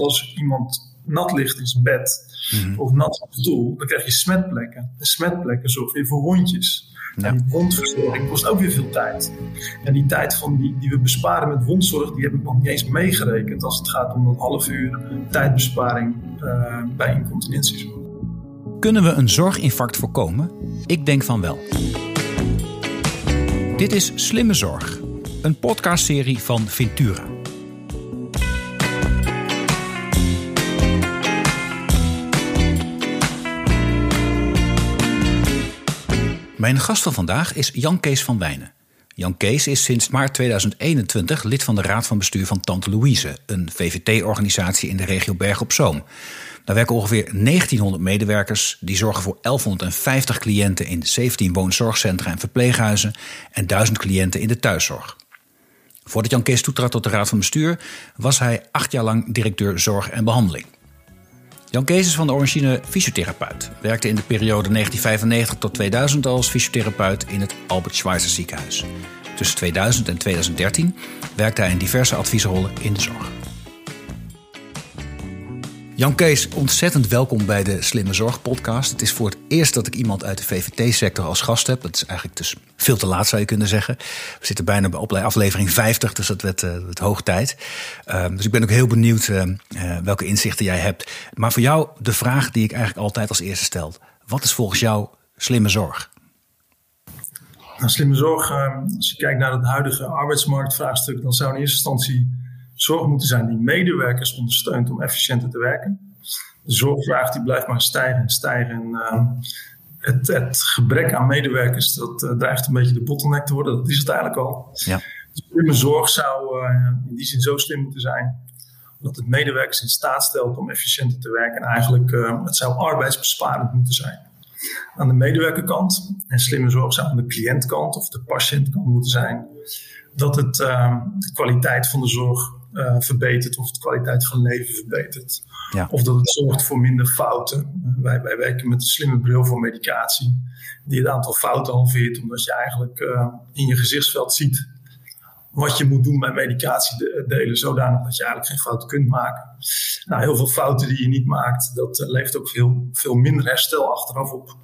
Want als iemand nat ligt in zijn bed mhm. of nat op de stoel, dan krijg je smetplekken. En smetplekken zorgen weer voor wondjes. En die wondverzorging kost ook weer veel tijd. En die tijd van die, die we besparen met wondzorg, die heb ik nog niet eens meegerekend als het gaat om dat half uur tijdbesparing uh, bij incontinentiezorg. Kunnen we een zorginfarct voorkomen? Ik denk van wel. Dit is Slimme Zorg, een podcastserie van Ventura. Mijn gast van vandaag is Jan Kees van Wijnen. Jan Kees is sinds maart 2021 lid van de Raad van Bestuur van Tante Louise, een VVT-organisatie in de regio Berg op Zoom. Daar werken ongeveer 1900 medewerkers die zorgen voor 1150 cliënten in 17 woonzorgcentra en verpleeghuizen en 1000 cliënten in de thuiszorg. Voordat Jan Kees toetrad tot de Raad van Bestuur was hij acht jaar lang directeur zorg en behandeling. Jan Kees is van de origine fysiotherapeut. Werkte in de periode 1995 tot 2000 als fysiotherapeut in het Albert Schweitzer ziekenhuis. Tussen 2000 en 2013 werkte hij in diverse adviesrollen in de zorg. Jan Kees, ontzettend welkom bij de Slimme Zorg podcast. Het is voor het eerst dat ik iemand uit de VVT-sector als gast heb. Dat is eigenlijk dus veel te laat zou je kunnen zeggen. We zitten bijna bij aflevering 50, dus dat werd eh, hoog tijd. Ehm, dus ik ben ook heel benieuwd uh, welke inzichten jij hebt. Maar voor jou de vraag die ik eigenlijk altijd als eerste stel. Wat is volgens jou slimme zorg? Nou, slimme zorg, ehm, als je kijkt naar het huidige arbeidsmarktvraagstuk, dan zou in eerste instantie zorg moeten zijn die medewerkers ondersteunt om efficiënter te werken. De zorgvraag die blijft maar stijgen en stijgen. En, uh, het, het, gebrek aan medewerkers, dat uh, dreigt een beetje de bottleneck te worden. Dat is het eigenlijk al. Ja. Dus slimme zorg zou uh, in die zin zo slim moeten zijn dat het medewerkers in staat stelt om efficiënter te werken. En eigenlijk, uh, het zou arbeidsbesparend moeten zijn. Aan de medewerkerkant en slimme zorg zou aan de cliëntkant of de patiëntkant moeten zijn. Dat het, de kwaliteit van de zorg uh, verbetert of de kwaliteit van leven verbetert. Ja. Of dat het zorgt voor minder fouten. wij, wij werken met een slimme bril voor medicatie, die het aantal fouten halveert, omdat je eigenlijk uh, in je gezichtsveld ziet wat je moet doen bij medicatie delen, zodanig dat je eigenlijk geen fouten kunt maken. Nou, heel veel fouten die je niet maakt, dat uh, levert ook veel, veel minder herstel achteraf op.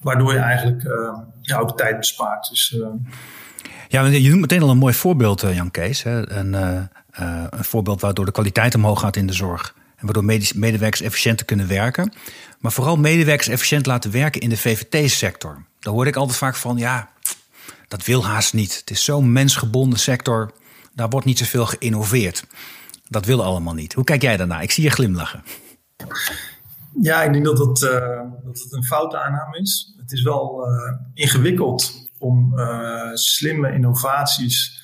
Waardoor je eigenlijk ja, ook tijd bespaart. Dus, ja, je noemt meteen al een mooi voorbeeld, Jan Kees. Hè? Een, uh, een voorbeeld waardoor de kwaliteit omhoog gaat in de zorg. En waardoor medewerkers efficiënter kunnen werken. Maar vooral medewerkers efficiënt laten werken in de VVT-sector. Daar hoor ik altijd vaak van, ja, dat wil haast niet. Het is zo'n mensgebonden sector, daar wordt niet zoveel geïnnoveerd. Dat wil allemaal niet. Hoe kijk jij daarna? Ik zie je glimlachen. Ja, ik denk dat het, uh, dat een foute aanname is. Het is wel uh, ingewikkeld om slimme innovaties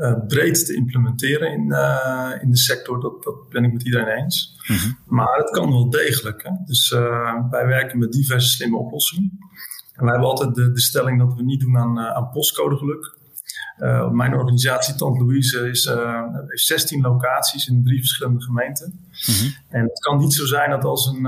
uh, breed te implementeren in, uh, in de sector. Dat, dat ben ik met iedereen eens. Mhm. Maar het kan wel degelijk. Hè? Dus uh, wij werken met diverse slimme oplossingen. En wij hebben altijd de, de stelling dat we niet doen aan, aan postcodegeluk. mijn organisatie, Tant Louise, is, heeft 16 locaties in drie verschillende gemeenten. Mhm. En het kan niet zo zijn dat als een,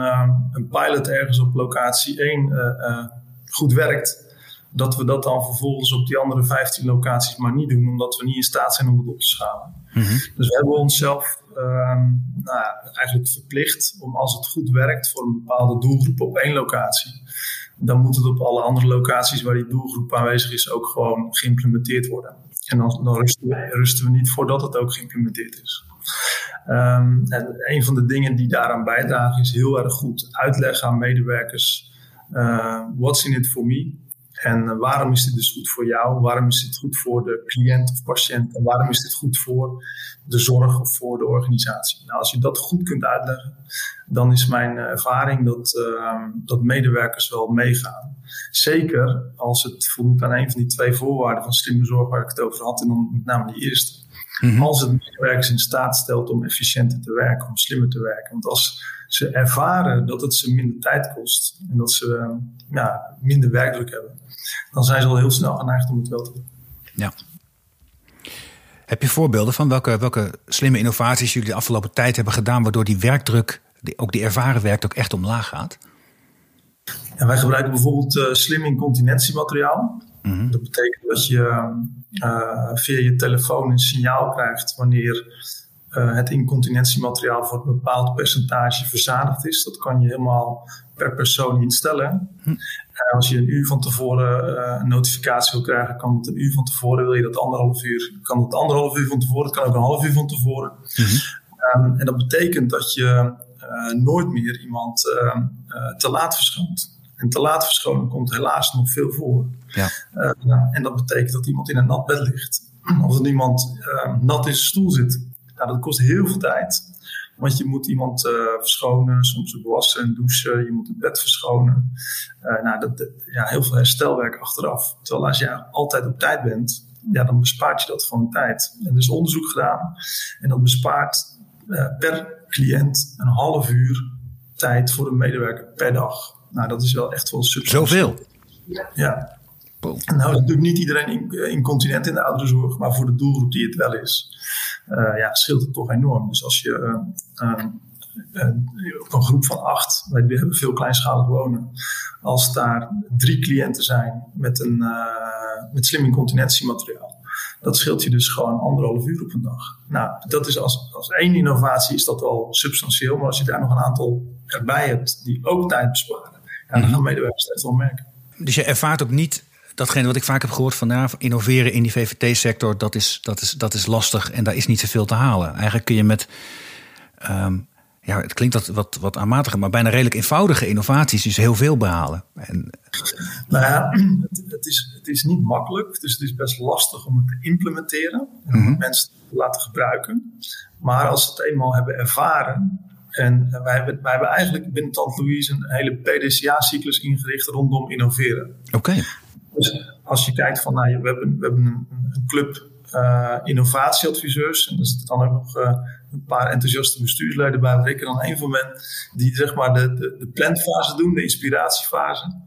een pilot ergens op locatie 1 goed werkt, dat we dat dan vervolgens op die andere 15 locaties maar niet doen, omdat we niet in staat zijn om het op te schalen. Mhm. Dus we hebben onszelf ehm, nou, eigenlijk verplicht om als het goed werkt voor een bepaalde doelgroep op één locatie, dan moet het op alle andere locaties waar die doelgroep aanwezig is ook gewoon geïmplementeerd worden. En dan, dan rusten, we, rusten, we, niet voordat het ook geïmplementeerd is. Um, en een van de dingen die daaraan bijdragen is heel erg goed uitleggen aan medewerkers. Uh, what's in it for me? En waarom is dit dus goed voor jou? Waarom is dit goed voor de cliënt of patiënt? En waarom is dit goed voor de zorg of voor de organisatie? Nou, als je dat goed kunt uitleggen, dan is mijn ervaring dat, uh, dat medewerkers wel meegaan. Zeker als het voldoet aan een van die twee voorwaarden van slimme zorg waar ik het over had, en dan met name die eerste. Mhm. Als het medewerkers in staat stelt om efficiënter te werken, om slimmer te werken. Want als ze ervaren dat het ze minder tijd kost en dat ze ja, minder werkdruk hebben, dan zijn ze al heel snel geneigd om het wel te doen. Ja. Heb je voorbeelden van welke, welke slimme innovaties jullie de afgelopen tijd hebben gedaan, waardoor die werkdruk, ook die ervaren werkdruk, echt omlaag gaat? En wij gebruiken bijvoorbeeld uh, slim incontinentiemateriaal. Mm Dat betekent dat je uh, via je telefoon een signaal krijgt wanneer uh, het incontinentiemateriaal voor een bepaald percentage verzadigd is. Dat kan je helemaal per persoon instellen. Hm. als je een uur van tevoren uh, een notificatie wil krijgen, kan het een uur van tevoren. Wil je dat anderhalf uur, kan het anderhalf uur van tevoren. Het kan ook een half uur van tevoren. Hm. Um, en dat betekent dat je nooit meer iemand ehm, te laat verschoont. En te laat verschonen komt helaas nog veel voor. Ja. en dat betekent dat iemand in een nat bed ligt. Of dat iemand ehm, nat in zijn stoel zit. Nou, dat kost heel veel tijd. Want je moet iemand uh, verschonen, soms wassen en douchen. Je moet het bed verschonen. Nou, dat, ja, heel veel herstelwerk achteraf. Terwijl als je altijd op tijd bent, ja, dan bespaart je dat gewoon tijd. En er is onderzoek gedaan. En dat bespaart per cliënt een half uur tijd voor een medewerker per dag. Nou, dat is wel echt wel substantieel. Zoveel? Ja. Nou is natuurlijk niet iedereen incontinent in de ouderenzorg, maar voor de doelgroep die het wel is, uh, ja, scheelt het toch enorm. Dus als je uh, op een groep van acht, wij hebben veel kleinschalig wonen, als daar drie cliënten zijn met, een, met slim incontinentiemateriaal, dat scheelt je dus gewoon anderhalf uur op een dag. Nou, dat is als, als één innovatie is dat al substantieel, maar als je daar nog een aantal erbij hebt die ook tijd besparen, ja, dan mhm. gaan medewerkers het wel merken. Dus je ervaart ook niet datgene wat ik vaak heb gehoord van nou, innoveren in die VVT-sector, dat is, dat, is, dat is lastig en daar is niet zoveel te halen. Eigenlijk kun je met, ehm, ja, het klinkt wat, wat, wat aanmatiger, maar bijna redelijk eenvoudige innovaties dus heel veel behalen. En, nou ja, het, het, is, het is niet makkelijk, dus het is best lastig om het te implementeren en om mhm. mensen te laten gebruiken. Maar als ze het eenmaal hebben ervaren, en wij hebben, wij hebben eigenlijk binnen Tante Louise een hele PDCA-cyclus ingericht rondom innoveren. Oké. Dus als je kijkt van, nou, we hebben, we hebben een, club uh, innovatieadviseurs. En er zitten dan ook nog uh, een paar enthousiaste bestuursleden bij, waar ik er dan een van ben, die zeg maar de, de, de planfase doen, de inspiratiefase.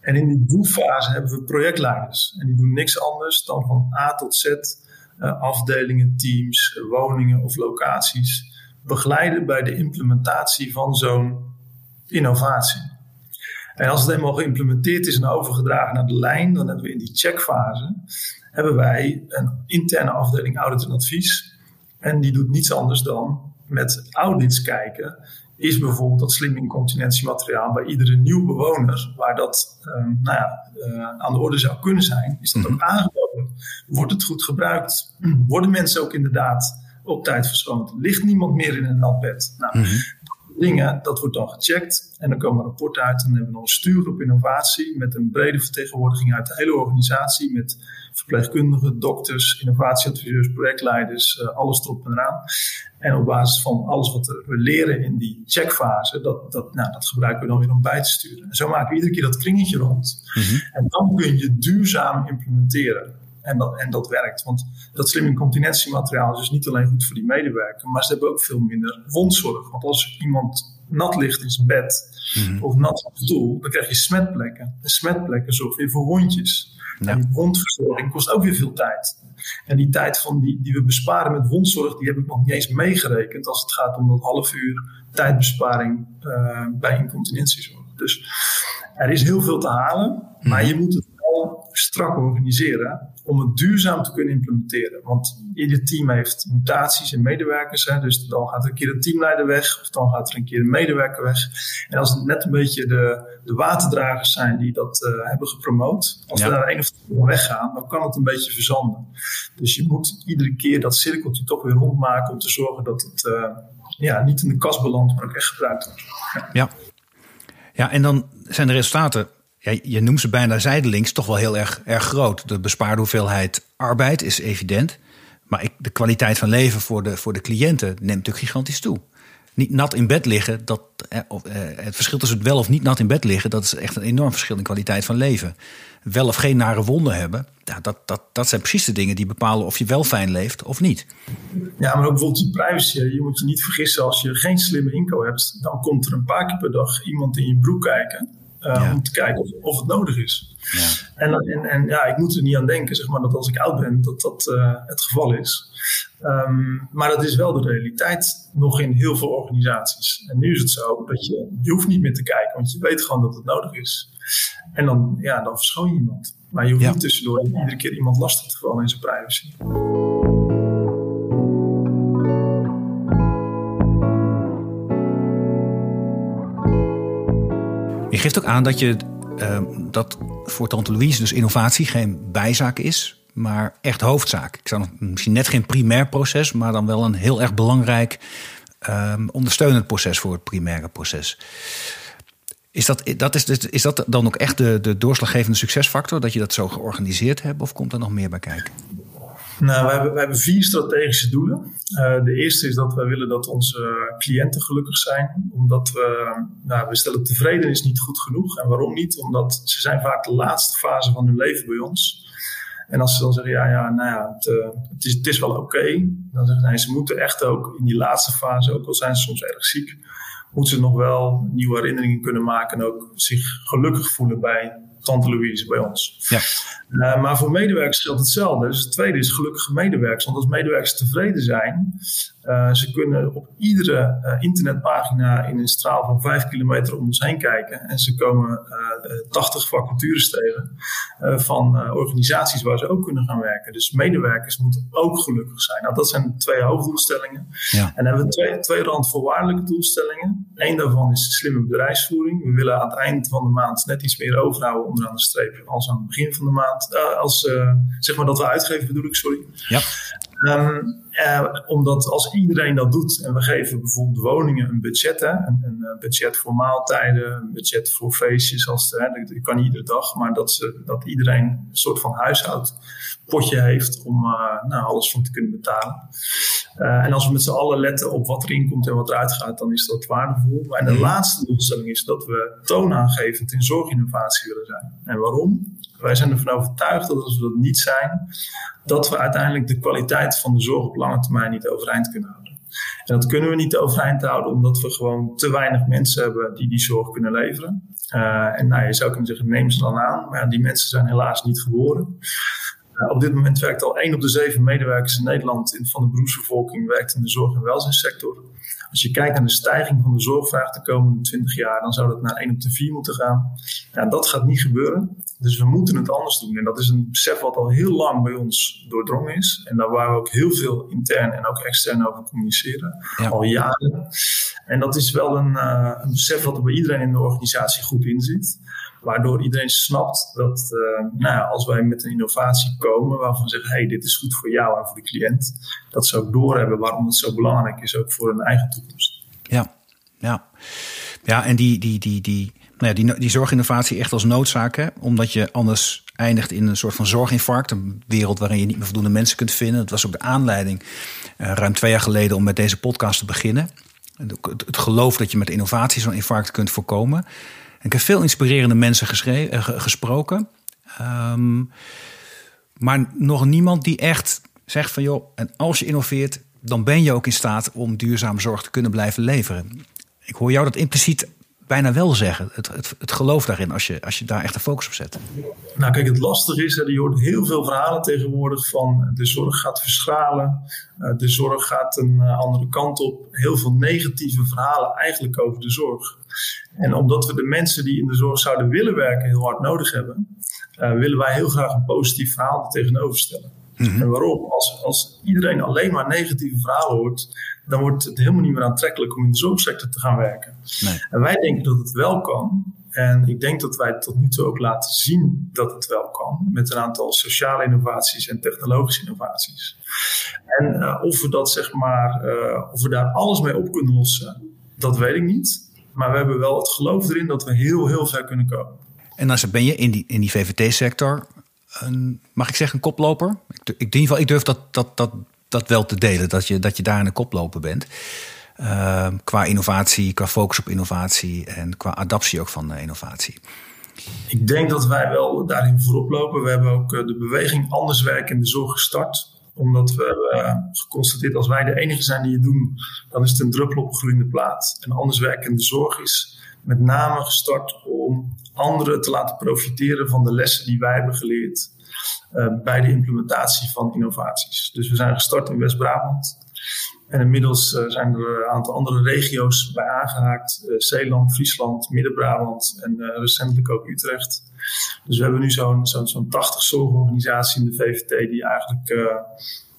En in die doelfase hebben we projectleiders. En die doen niks anders dan van A tot Z uh, afdelingen, teams, woningen of locaties begeleiden bij de implementatie van zo'n innovatie. En als het eenmaal geïmplementeerd is en overgedragen naar de lijn, dan hebben we in die checkfase hebben wij een interne afdeling audit en advies. En die doet niets anders dan met audits kijken. Is bijvoorbeeld dat slim incontinentiemateriaal bij iedere nieuw bewoner, waar dat um, nou ja, uh, aan de orde zou kunnen zijn, is dat ook mhm. aangeboden? Wordt het goed gebruikt? Worden mensen ook inderdaad op tijd verschoond? Ligt niemand meer in een nat bed? Nou, mm dingen, dat wordt dan gecheckt en dan komen rapporten uit. En dan hebben we nog een stuurgroep innovatie met een brede vertegenwoordiging uit de hele organisatie. Met verpleegkundigen, dokters, innovatieadviseurs, projectleiders, uh, alles erop en eraan. En op basis van alles wat we leren in die checkfase, dat, dat, nou, dat gebruiken we dan weer om bij te sturen. En zo maken we iedere keer dat kringetje rond. Mhm. En dan kun je duurzaam implementeren. En dat, en dat werkt. Want dat slim incontinentiemateriaal is dus niet alleen goed voor die medewerker, maar ze hebben ook veel minder wondzorg. Want als iemand nat ligt in zijn bed mhm. of nat op de stoel, dan krijg je smetplekken. En smetplekken zorgen weer voor wondjes. En die wondverzorging kost ook weer veel tijd. En die tijd van die, die we besparen met wondzorg, die heb ik nog niet eens meegerekend als het gaat om dat half uur tijdbesparing uh, bij incontinentiezorg. Dus er is heel veel te halen, maar mhm. je moet het strak organiseren om het duurzaam te kunnen implementeren. Want ieder team heeft mutaties en medewerkers. Hè, dus dan gaat er een keer een teamleider weg, of dan gaat er een keer een medewerker weg. En als het net een beetje de, de waterdragers zijn die dat uh, hebben gepromoot, als we daar een of andere weggaan, dan kan het een beetje verzanden. Dus je moet iedere keer dat cirkeltje toch weer rondmaken om te zorgen dat het uh, ja, niet in de kast belandt, maar ook echt gebruikt wordt. Ja. ja. Ja, en dan zijn de resultaten ja, je noemt ze bijna zijdelings, toch wel heel erg, erg groot. De bespaarde hoeveelheid arbeid is evident. Maar ik, de kwaliteit van leven voor de, voor de cliënten neemt natuurlijk gigantisch toe. Niet nat in bed liggen, dat, eh, het verschil tussen wel of niet nat in bed liggen, dat is echt een enorm verschil in kwaliteit van leven. Wel of geen nare wonden hebben, ja, dat, dat, dat zijn precies de dingen die bepalen of je wel fijn leeft of niet. Ja, maar ook bijvoorbeeld je privacy. Je moet je niet vergissen, als je geen slimme inkomen hebt, dan komt er een paar keer per dag iemand in je broek kijken. Uh, Om te kijken of, of, het nodig is. Ja. En, en, en, ja, ik moet er niet aan denken, zeg maar, dat als ik oud ben, dat dat uh, het geval is. Um, maar dat is wel de realiteit nog in heel veel organisaties. En nu is het zo dat je, je hoeft niet meer te kijken, want je weet gewoon dat het nodig is. En dan, ja, dan verschoon je iemand. Maar je hoeft niet tussendoor iedere keer iemand lastig te vallen in zijn privacy. Je geeft ook aan dat, je, dat voor Tante Louise dus innovatie geen bijzaak is, maar echt hoofdzaak. Ik zou misschien net geen primair proces, maar dan wel een heel erg belangrijk um, ondersteunend proces voor het primaire proces. Is dat, dat is, is dat dan ook echt de, de doorslaggevende succesfactor, dat je dat zo georganiseerd hebt, of komt er nog meer bij kijken? Nou, we hebben, we hebben vier strategische doelen. Uh, de eerste is dat wij willen dat onze cliënten gelukkig zijn. Omdat we, nou, we stellen tevreden is niet goed genoeg. En waarom niet? Omdat ze zijn vaak de laatste fase van hun leven bij ons. En als ze dan zeggen, ja, ja nou ja, het, uh, het, is, het is wel oké. dan zeggen ze, nee, ze moeten echt ook in die laatste fase, ook al zijn ze soms erg ziek, moeten ze nog wel nieuwe herinneringen kunnen maken en ook zich gelukkig voelen bij Tante Louise, bij ons. Ja. Uh, maar voor medewerkers geldt hetzelfde. Dus het tweede is gelukkige medewerkers. Want als medewerkers tevreden zijn, uh, ze kunnen op iedere uh, internetpagina in een straal van 5 kilometer om ons heen kijken. En ze komen 80 vacatures tegen van organisaties waar ze ook kunnen gaan werken. Dus medewerkers moeten ook gelukkig zijn. Nou, dat zijn de twee hoofddoelstellingen. Ja. En dan hebben we twee, twee randvoorwaardelijke doelstellingen. Eén daarvan is slimme bedrijfsvoering. We willen aan het eind van de maand net iets meer overhouden onderaan de streep als aan het begin van de maand. Uh, als, uh, zeg maar dat we uitgeven bedoel ik, sorry. Ja. Um, uh, omdat als iedereen dat doet en we geven bijvoorbeeld woningen een budget, hè, een, een budget voor maaltijden, een budget voor feestjes, als hè, dat kan niet iedere dag, maar dat, ze, dat iedereen een soort van huishoudpotje heeft om uh, nou, alles van te kunnen betalen. Uh, en als we met z'n allen letten op wat erin komt en wat eruit gaat, dan is dat waardevol. En de mhm. laatste doelstelling is dat we toonaangevend in zorginnovatie willen zijn. En waarom? Wij zijn ervan overtuigd dat als we dat niet zijn, dat we uiteindelijk de kwaliteit van de zorg op lange termijn niet overeind kunnen houden. En dat kunnen we niet overeind houden omdat we gewoon te weinig mensen hebben die die zorg kunnen leveren. Uh, en nou, je zou kunnen zeggen, neem ze dan aan. Maar die mensen zijn helaas niet geboren. Uh, op dit moment werkt al 1 op de 7 medewerkers in Nederland van de beroepsbevolking werkt in de zorg- en welzijnssector. Als je kijkt naar de stijging van de zorgvraag de komende 20 jaar, dan zou dat naar 1 op de 4 moeten gaan. Ja, dat gaat niet gebeuren. Dus we moeten het anders doen. En dat is een besef wat al heel lang bij ons doordrongen is. En daar waar we ook heel veel intern en ook extern over communiceren. Al jaren. En dat is wel een, uh, een besef wat er bij iedereen in de organisatie goed in zit. Waardoor iedereen snapt dat uh, nou als wij met een innovatie komen waarvan zeggen, hey, dit is goed voor jou en voor de cliënt, dat ze ook doorhebben waarom het zo belangrijk is, ook voor hun eigen toekomst. Ja, ja. Ja, en die, die, die, die, nou ja, die, die zorginnovatie echt als noodzaak, omdat je anders eindigt in een soort van zorginfarct. Een wereld waarin je niet meer voldoende mensen kunt vinden. Dat was ook de aanleiding uh, ruim twee jaar geleden om met deze podcast te beginnen. Het geloof dat je met innovatie zo'n infarct kunt voorkomen. Ik heb veel inspirerende mensen uh, gesproken. Um, maar nog niemand die echt zegt van joh, en als je innoveert, dan ben je ook in staat om duurzame zorg te kunnen blijven leveren. Ik hoor jou dat impliciet bijna wel zeggen. Het, het, geloof daarin, als je, als je daar echt een focus op zet. Nou, kijk, het lastige is, je hoort heel veel verhalen tegenwoordig van de zorg gaat verschralen, eh, de zorg gaat een eh, andere kant op. Heel veel negatieve verhalen eigenlijk over de zorg. En omdat we de mensen die in de zorg zouden willen werken heel hard nodig hebben, uh, willen wij heel graag een positief verhaal tegenover stellen. Mhm. En waarom? Als, als iedereen alleen maar negatieve verhalen hoort, dan wordt het helemaal niet meer aantrekkelijk om in de zorgsector te gaan werken. Nee. En wij denken dat het wel kan. En ik denk dat wij tot nu toe ook laten zien dat het wel kan. Met een aantal sociale innovaties en technologische innovaties. En uh, of we dat zeg maar, uh, of we daar alles mee op kunnen lossen, dat weet ik niet. Maar we hebben wel het geloof erin dat we heel, heel ver kunnen komen. En dan ben je in die, in die VVT-sector, mag ik zeggen, een koploper? Ik, ik, in ieder geval, ik durf dat, dat, dat, dat wel te delen, dat je, dat je daar een koploper bent. Uh, qua innovatie, qua focus op innovatie en qua adaptie ook van innovatie. Ik denk dat wij wel daarin voorop lopen. We hebben ook eh, de beweging Anders werken in de zorg gestart omdat we hebben uh, geconstateerd als wij de enige zijn die het doen, dan is het een druppel op een groeiende plaat. En anders werken in de zorg is met name gestart om anderen te laten profiteren van de lessen die wij hebben geleerd uh, bij de implementatie van innovaties. Dus we zijn gestart in West-Brabant. En inmiddels uh, zijn er een aantal andere regio's bij aangehaakt. Uh, Zeeland, Friesland, Midden-Brabant en recentelijk ook Utrecht. Dus we hebben nu zo'n zo'n zo'n 80 zorgorganisaties in de VVT die eigenlijk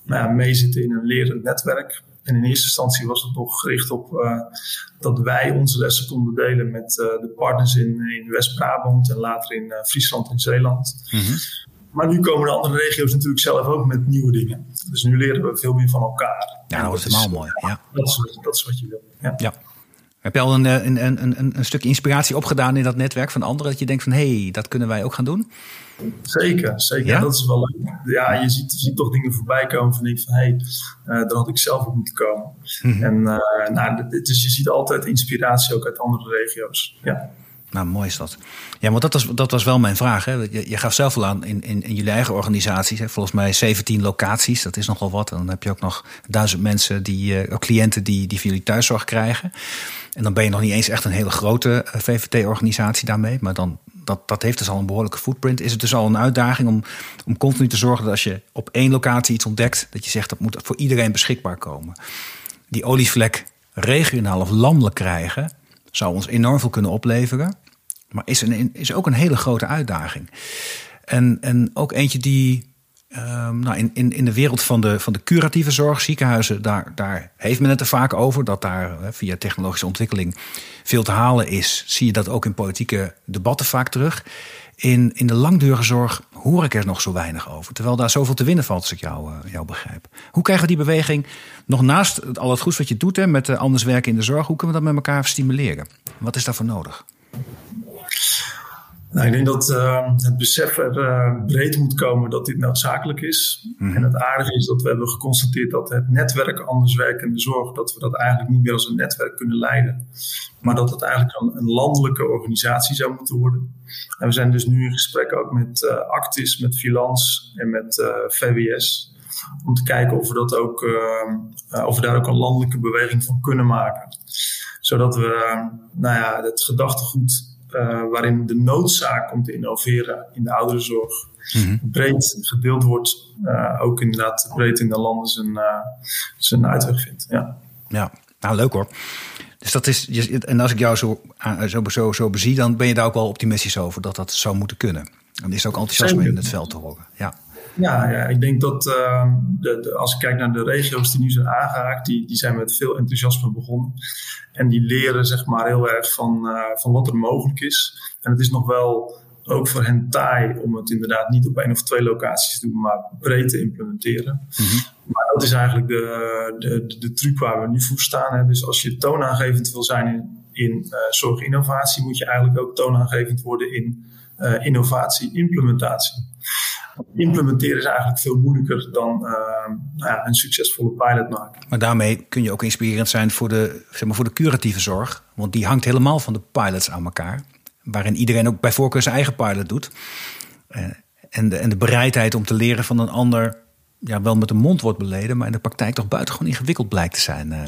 nou ja, meezitten in een lerend netwerk. En in eerste instantie was het nog gericht op dat wij onze lessen konden delen met de partners in, in West-Brabant en later in Friesland en Zeeland. Mhm. Maar nu komen de andere regio's natuurlijk zelf ook met nieuwe dingen. Dus nu leren we veel meer van elkaar. Ja, dat, is helemaal mooi. Ja. Dat, is, dat is wat je wil. Ja. ja. Heb je al een, een, een, een, een stuk inspiratie opgedaan in dat netwerk van anderen? Dat je denkt van, hé, hey, dat kunnen wij ook gaan doen? Zeker, zeker. Ja? Dat is wel leuk. Ja, je ziet, je ziet toch dingen voorbij komen van denk van, hé, hey, uh, daar had ik zelf op moeten komen. Mm -hmm. En uh, nou, dus je ziet altijd inspiratie ook uit andere regio's. Ja. Nou, mooi is dat. Ja, want dat was, dat was wel mijn vraag. Hè. Je, je gaf zelf al aan in, in, in jullie eigen organisaties. Volgens mij 17 locaties, dat is nogal wat. En dan heb je ook nog duizend mensen, die, uh, cliënten die, die voor jullie thuiszorg krijgen. En dan ben je nog niet eens echt een hele grote eh, VVT-organisatie daarmee. Maar dan, dat, dat heeft dus al een behoorlijke footprint. Is het dus al een uitdaging om, om continu te zorgen dat als je op één locatie iets ontdekt, dat je zegt dat moet voor iedereen beschikbaar komen. Die olievlek regionaal of landelijk krijgen, zou ons enorm veel kunnen opleveren. Maar is, een, is ook een hele grote uitdaging. En, en ook eentje die Um, nou, in, in, in de wereld van de, van de curatieve zorg, ziekenhuizen, daar, daar heeft men het er vaak over. Dat daar via technologische ontwikkeling veel te halen is. Zie je dat ook in politieke debatten vaak terug. In, in de langdurige zorg hoor ik er nog zo weinig over. Terwijl daar zoveel te winnen valt, als ik jou, uh, begrijp. Hoe krijgen we die beweging nog naast al het goeds wat je doet hè, met uh, anders werken in de zorg? Hoe kunnen we dat met elkaar stimuleren? Wat is daarvoor nodig? Nou, ik denk dat uh, het besef er uh, breed moet komen dat dit noodzakelijk is. Mhm. En het aardige is dat we hebben geconstateerd dat het netwerk anders werkende zorg, dat we dat eigenlijk niet meer als een netwerk kunnen leiden. Maar dat het eigenlijk een, een landelijke organisatie zou moeten worden. En we zijn dus nu in gesprek ook met uh, Actis, met Filans en met VWS. Om te kijken of we, dat ook, ehm, of we daar ook een landelijke beweging van kunnen maken. Zodat we nou ja, het gedachtegoed waarin de noodzaak om te innoveren in de ouderenzorg mm breed gedeeld wordt, uh, ook inderdaad breed in de landen zijn, uh, zijn uitweg vindt. Ja. ja, nou leuk hoor. Dus dat is, en als ik jou zo, zo, zo, zo bezie, dan ben je daar ook wel optimistisch over dat dat zou moeten kunnen. En is ook enthousiasme in het veld te horen. Ja. Ja, ja, ik denk dat uh, de, de, als ik kijk naar de regio's die nu zijn aangehaakt, die, die zijn met veel enthousiasme begonnen. En die leren zeg maar heel erg van, uh, van wat er mogelijk is. En het is nog wel ook voor hen taai om het inderdaad niet op één of twee locaties te doen, maar breed te implementeren. Mm -hmm. Maar dat is eigenlijk de, de, de, truc waar we nu voor staan. Hè. Dus als je toonaangevend wil zijn in, in uh, zorginnovatie, moet je eigenlijk ook toonaangevend worden in uh, innovatie-implementatie implementeren is eigenlijk veel moeilijker dan uh, nou ja, een succesvolle pilot maken. Maar daarmee kun je ook inspirerend zijn voor de, zeg maar, voor de curatieve zorg. Want die hangt helemaal van de pilots aan elkaar. Waarin iedereen ook bij voorkeur zijn eigen pilot doet. Uh, en, de, en de bereidheid om te leren van een ander ja, wel met de mond wordt beleden, maar in de praktijk toch buitengewoon ingewikkeld blijkt te zijn. Uh.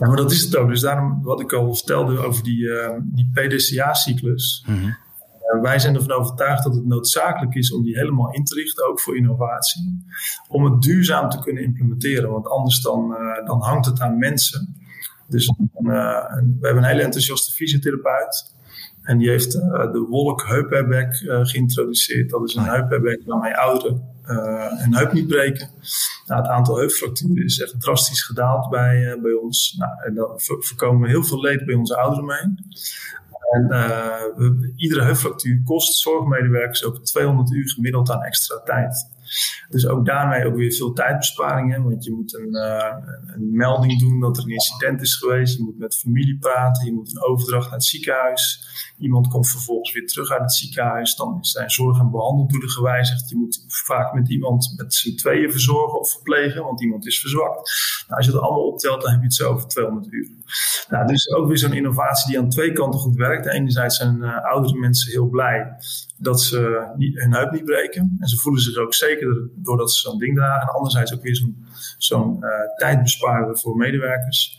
Ja, maar dat is het ook. Dus daarom wat ik al vertelde over die, uh, die PDCA-cyclus. Mm -hmm. Eh, wij zijn ervan overtuigd dat het noodzakelijk is om die helemaal in te richten, ook voor innovatie. Om het duurzaam te kunnen implementeren, want anders dan, uh, dan hangt het aan mensen. Dus uh, we hebben een hele enthousiaste fysiotherapeut. En die heeft de wolk heupairbag geïntroduceerd. Dat is een heupairbag waarmee ouderen een heup niet breken. Nou, het aantal heupfracturen is echt drastisch gedaald bij, bij ons. Nou, en daar voorkomen we heel veel leed bij onze ouderen mee. En uh, iedere heupfractuur kost zorgmedewerkers ook 200 uur gemiddeld aan extra tijd. Dus ook daarmee ook weer veel tijdbesparingen. Want je moet een, uh, een, melding doen dat er een incident is geweest. Je moet met familie praten. Je moet een overdracht naar het ziekenhuis. Iemand komt vervolgens weer terug uit het ziekenhuis. Dan zijn zorg- en behandeldoelen gewijzigd. Je moet vaak met iemand met z'n tweeën verzorgen of verplegen, want iemand is verzwakt. Nou, als je dat allemaal optelt, dan heb je het zo over 200 uur. Nou, dus ook weer zo'n innovatie die aan twee kanten goed werkt. Enerzijds zijn uh, oudere mensen heel blij dat ze hun heup niet breken. En ze voelen zich ook zeker doordat ze zo'n ding dragen. En anderzijds ook weer zo'n zo'n uh, tijdbespaarder voor medewerkers.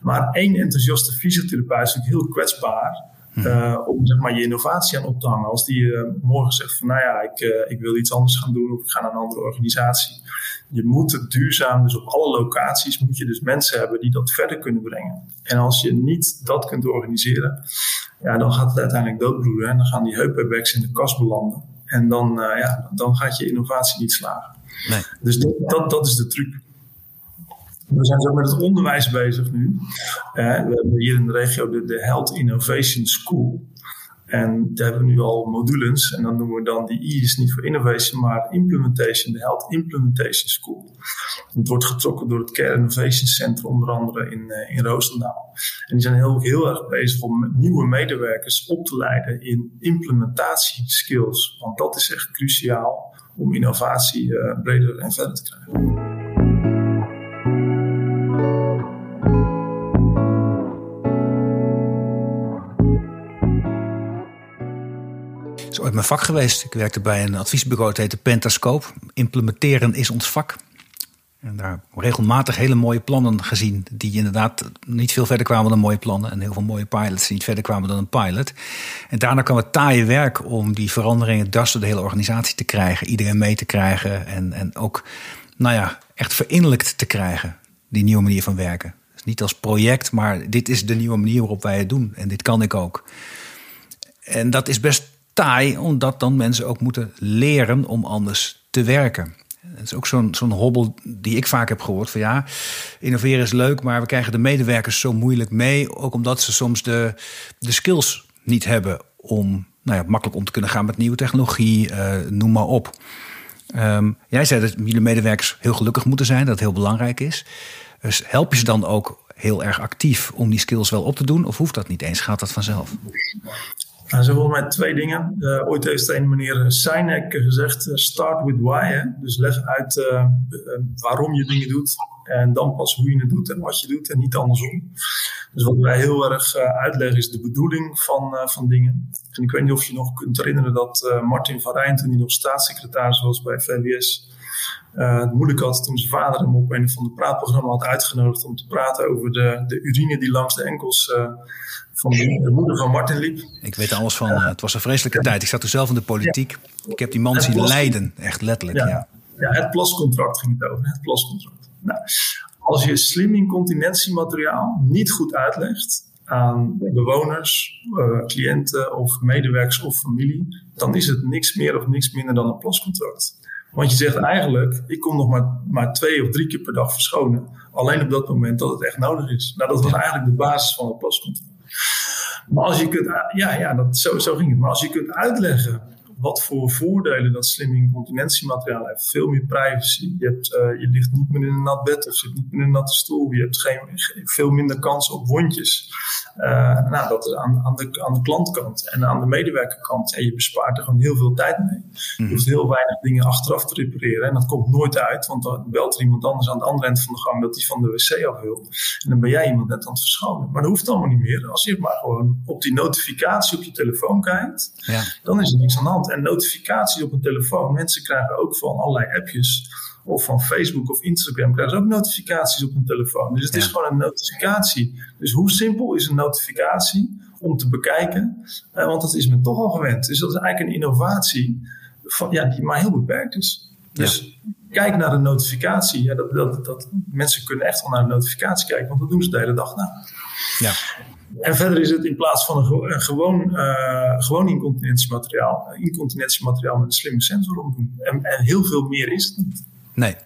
Maar één enthousiaste fysiotherapeut is natuurlijk heel kwetsbaar. Uh, om zeg maar, je innovatie aan op te hangen. Als die uh, morgen zegt van nou ja, ik, uh, ik wil iets anders gaan doen of ik ga naar een andere organisatie. Je moet het duurzaam, dus op alle locaties moet je dus mensen hebben die dat verder kunnen brengen. En als je niet dat kunt organiseren, ja, dan gaat het uiteindelijk doodbloeden. En dan gaan die heupairbags in de kast belanden. En dan, ja, dan gaat je innovatie niet slagen. Nee. Dus dat, dat, dat is de truc. We zijn zo met het onderwijs bezig nu. we hebben hier in de regio de, Health Innovation School. En daar hebben we nu al modules. En dan noemen we dan die is niet voor innovation, maar implementation, de Health Implementation School. Het wordt getrokken door het Care Innovation Center, onder andere in, uh, in Roosendaal. En die zijn heel, heel erg bezig om nieuwe medewerkers op te leiden in implementatieskills. Want dat is echt cruciaal om innovatie uh, breder en verder te krijgen. Mijn vak geweest. Ik werkte bij een adviesbureau, het heette Pentascope. Implementeren is ons vak. En daar regelmatig hele mooie plannen gezien, die inderdaad niet veel verder kwamen dan mooie plannen. En heel veel mooie pilots die niet verder kwamen dan een pilot. En daarna kwam het taaie werk om die veranderingen dwars door de hele organisatie te krijgen. Iedereen mee te krijgen en, en ook, nou ja, echt verinnerlijkt te krijgen. Die nieuwe manier van werken. Dus niet als project, maar dit is de nieuwe manier waarop wij het doen. En dit kan ik ook. En dat is best omdat dan mensen ook moeten leren om anders te werken. Dat is ook zo'n zo'n hobbel die ik vaak heb gehoord. Van ja, innoveren is leuk, maar we krijgen de medewerkers zo moeilijk mee. Ook omdat ze soms de, de skills niet hebben om nou ja, makkelijk om te kunnen gaan met nieuwe technologie, uh, noem maar op. Um, jij zei dat jullie medewerkers heel gelukkig moeten zijn, dat heel belangrijk is. Dus help je ze dan ook heel erg actief om die skills wel op te doen? Of hoeft dat niet eens? Gaat dat vanzelf? Er zijn volgens mij twee dingen. Uh, ooit heeft een meneer Sinek gezegd: uh, start with why. Dus leg uit uh, waarom je dingen doet. En dan pas hoe je het doet en wat je doet en niet andersom. Dus wat wij heel erg uitleggen is de bedoeling van, van dingen. En ik weet niet of je nog kunt herinneren dat Martin van Rijn, toen hij nog staatssecretaris was bij VWS, het moeilijk had toen zijn vader hem op een van de praatprogramma had uitgenodigd om te praten over de, de urine die langs de enkels van de, moeder van Martin liep. Ik weet alles van. Uh, het was een vreselijke tijd. Ik zat toen zelf in de politiek. Ik heb die man zien lijden, echt letterlijk. Ja. ja. het plascontract ging het over. Het plascontract. Nou, als je slim incontinentiemateriaal niet goed uitlegt aan bewoners, cliënten of medewerkers of familie, dan is het niks meer of niks minder dan een plascontract. Want je zegt eigenlijk, ik kom nog maar, maar twee of drie keer per dag verschonen. Alleen op dat moment dat het echt nodig is. Nou, dat was eigenlijk de basis van het plascontract. Maar als je kunt, ja, ja dat, zo, zo ging het. Maar als je kunt uitleggen wat voor voordelen dat slim incontinentiemateriaal heeft. Veel meer privacy. Je, hebt, uh, je ligt niet meer in een nat bed of zit niet meer in een natte stoel. Je hebt geen, veel minder kans op wondjes. Uh, nou, dat is aan, aan, de, aan de klantkant en aan de medewerkerkant. En je bespaart er gewoon heel veel tijd mee. Je mhm. hoeft heel weinig dingen achteraf te repareren. En dat komt nooit uit, want dan belt er iemand anders aan de andere eind van de gang dat hij van de wc af wil. En dan ben jij iemand net aan het verschonen. Maar dat hoeft allemaal niet meer. Als je maar gewoon op die notificatie op je telefoon kijkt, ja. dan is er niks aan de hand en notificaties op een telefoon. Mensen krijgen ook van allerlei appjes of van Facebook of Instagram krijgen ze ook notificaties op hun telefoon. Dus het is gewoon een notificatie. Dus hoe simpel is een notificatie om te bekijken? Eh, want dat is men toch al gewend. Dus dat is eigenlijk een innovatie van, ja, die maar heel beperkt is. Dus kijk naar een notificatie. Ja, dat, dat, dat, mensen kunnen echt wel naar een notificatie kijken, want dat doen ze de hele dag na. Ja. En verder is het in plaats van een, gewoon, uh, gewoon incontinentiemateriaal, incontinentiemateriaal met een slimme sensor omdoen. En, en heel veel meer is het niet. Nee.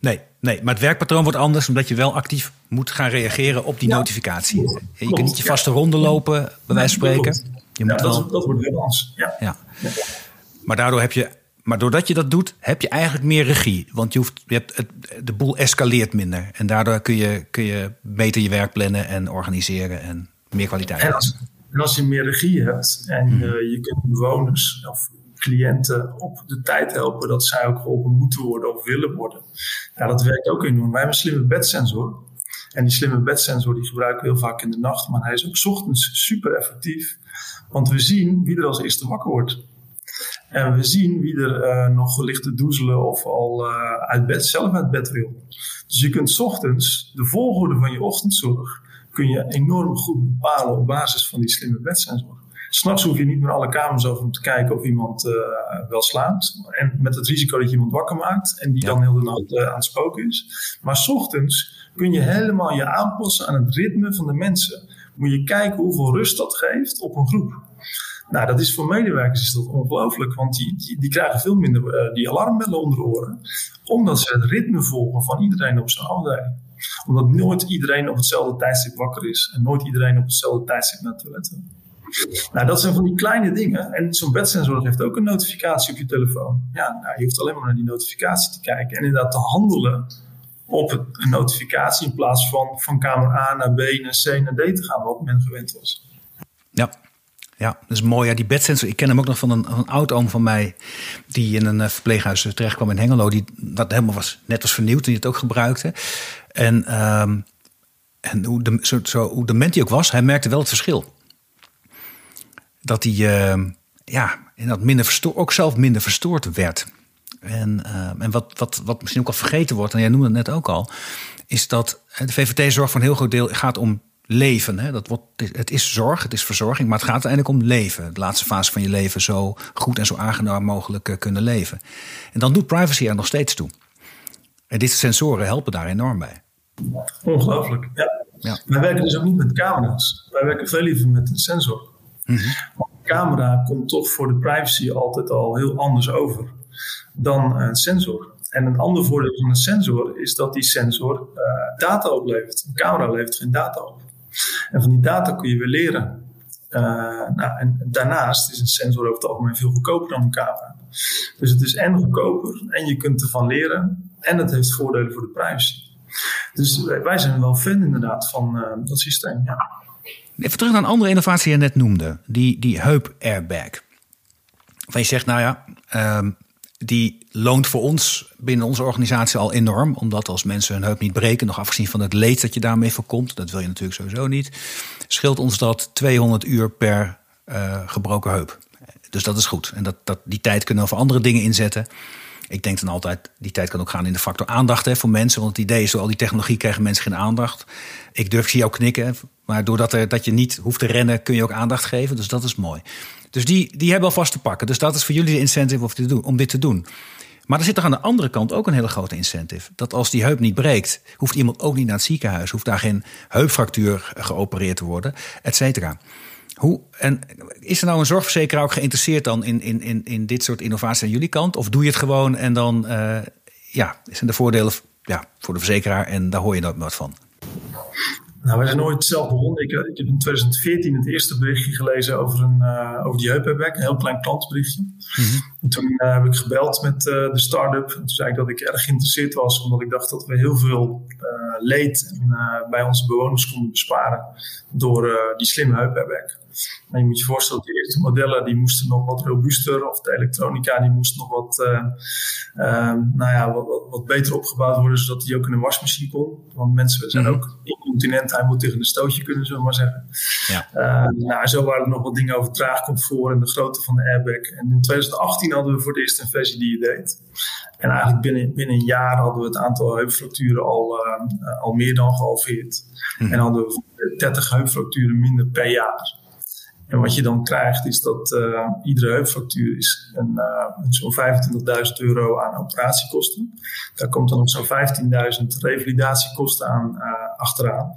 Nee, nee, maar het werkpatroon wordt anders omdat je wel actief moet gaan reageren op die notificatie. Je kunt niet je vaste ronde lopen, bij wijze van spreken. Je moet wel... dat, wordt heel anders. Ja. ja. Maar daardoor heb je maar doordat je dat doet, heb je eigenlijk meer regie. Want je, hoeft, je hebt het, de boel escaleert minder. En daardoor kun je, kun je beter je werk plannen en organiseren en meer kwaliteit. En als, en als je meer regie hebt en hmm. je kunt bewoners of cliënten op de tijd helpen dat zij ook geholpen moeten worden of willen worden. Ja, dat werkt ook enorm. Wij hebben een slimme bedsensor. En die slimme bedsensor die gebruiken we heel vaak in de nacht, maar hij is ook ochtends super effectief. Want we zien wie er als eerste wakker wordt. En we zien wie er uh, nog ligt te doezelen of al uh, uit bed, zelf uit bed wil. Dus je kunt ochtends de volgorde van je ochtendzorg kun je enorm goed bepalen op basis van die slimme bedsensor. S'nachts hoef je niet meer alle kamers over om te kijken of iemand uh, wel slaapt. En met het risico dat je iemand wakker maakt en die dan heel de nacht aan het spoken is. Maar s ochtends kun je helemaal je aanpassen aan het ritme van de mensen. Moet je kijken hoeveel rust dat geeft op een groep. Nou, dat is voor medewerkers is dat ongelooflijk, want die, die, die, krijgen veel minder uh, die alarmbellen onder de oren, omdat ze het ritme volgen van iedereen op zijn afdeling. Omdat nooit iedereen op hetzelfde tijdstip wakker is. En nooit iedereen op hetzelfde tijdstip naar het toilet. Nou, dat zijn van die kleine dingen. En zo'n bedsensor heeft ook een notificatie op je telefoon. Ja, nou, je hoeft alleen maar naar die notificatie te kijken. En inderdaad te handelen op een notificatie in plaats van van kamer A naar B naar C naar D te gaan, wat men gewend was. Ja, ja, dat is mooi. Ja, die bedsensor, ik ken hem ook nog van een, een oud-oom van mij... die in een uh, verpleeghuis terecht kwam in Hengelo... die dat helemaal was, net was vernieuwd en die het ook gebruikte. En, um, en hoe, de, zo, zo, hoe dement ook was, hij merkte wel het verschil. Dat hij uh, ja, dat minder verstoord, ook zelf minder verstoord werd. En, uh, en wat, wat, wat misschien ook al vergeten wordt, en jij noemde het net ook al... is dat de VVT zorg voor een heel groot deel gaat om leven. Hè? Dat wordt, het is zorg, het is verzorging, maar het gaat uiteindelijk om leven. De laatste fase van je leven zo goed en zo aangenaam mogelijk uh, kunnen leven. En dan doet privacy er nog steeds toe. En dit sensoren helpen daar enorm bij. Ongelooflijk, ja. ja. Wij werken dus ook niet met camera's. Wij werken veel liever met een sensor. Mm -hmm. Een camera komt toch voor de privacy altijd al heel anders over dan een sensor. En een ander voordeel van een sensor is dat die sensor uh, data oplevert. Een camera levert geen data op. En van die data kun je weer leren. Uh, nou, en daarnaast is een sensor over het algemeen veel goedkoper dan een camera. Dus het is en goedkoper en je kunt ervan leren en het heeft voordelen voor de privacy. Dus wij zijn wel fan inderdaad van uh, dat systeem. Ja. Even terug naar een andere innovatie die je net noemde, die, die heup-airbag. Waar je zegt, nou ja, um, die loont voor ons binnen onze organisatie al enorm. Omdat als mensen hun heup niet breken, nog afgezien van het leed dat je daarmee voorkomt, dat wil je natuurlijk sowieso niet, scheelt ons dat 200 uur per uh, gebroken heup. Dus dat is goed. En dat, dat, die tijd kunnen we voor andere dingen inzetten. Ik denk dan altijd, die tijd kan ook gaan in de factor aandacht hè, voor mensen. Want het idee is, door al die technologie krijgen mensen geen aandacht. Ik durf, zie jou knikken. Maar doordat er, dat je niet hoeft te rennen, kun je ook aandacht geven. Dus dat is mooi. Dus die, die hebben alvast te pakken. Dus dat is voor jullie de incentive om dit, te doen, om dit te doen. Maar er zit toch aan de andere kant ook een hele grote incentive. Dat als die heup niet breekt, hoeft iemand ook niet naar het ziekenhuis. Hoeft daar geen heupfractuur geopereerd te worden, et cetera. Hoe, en is er nou een zorgverzekeraar ook geïnteresseerd dan in, in, in, in dit soort innovaties aan jullie kant? Of doe je het gewoon en dan uh, ja, zijn de voordelen ja, voor de verzekeraar en daar hoor je nooit wat van? Nou, wij zijn nooit zelf begonnen. Ik, ik, heb in 2014 het eerste berichtje gelezen over, een, uh, over die heupback, een heel klein klantenberichtje. Mm -hmm. toen uh, heb ik gebeld met uh, de start-up. En toen zei ik dat ik erg geïnteresseerd was, omdat ik dacht dat we heel veel leed bij onze bewoners konden besparen door die slimme heupback. Je moet je voorstellen, de eerste modellen die moesten nog wat robuuster, of de elektronica die moest nog wat, uh, uh, nou ja, wat, wat, wat, beter opgebouwd worden, zodat die ook in een wasmachine kon. Want mensen zijn mm-hmm. ook incontinent, hij moet tegen een stootje kunnen, zullen we maar zeggen. Ja. Uh, nou, zo waren er nog wat dingen over draagcomfort en de grootte van de airbag. En in 2018 hadden we voor het eerst een versie die je deed. En eigenlijk binnen, binnen een jaar hadden we het aantal heupfracturen al, al meer dan gehalveerd. Mm-hmm. En hadden we 30 heupfracturen minder per jaar. En wat je dan krijgt is dat uh, iedere heupfractuur is een, uh, zo'n 25.000 euro aan operatiekosten. Daar komt dan nog zo'n 15.000 revalidatiekosten aan uh, achteraan.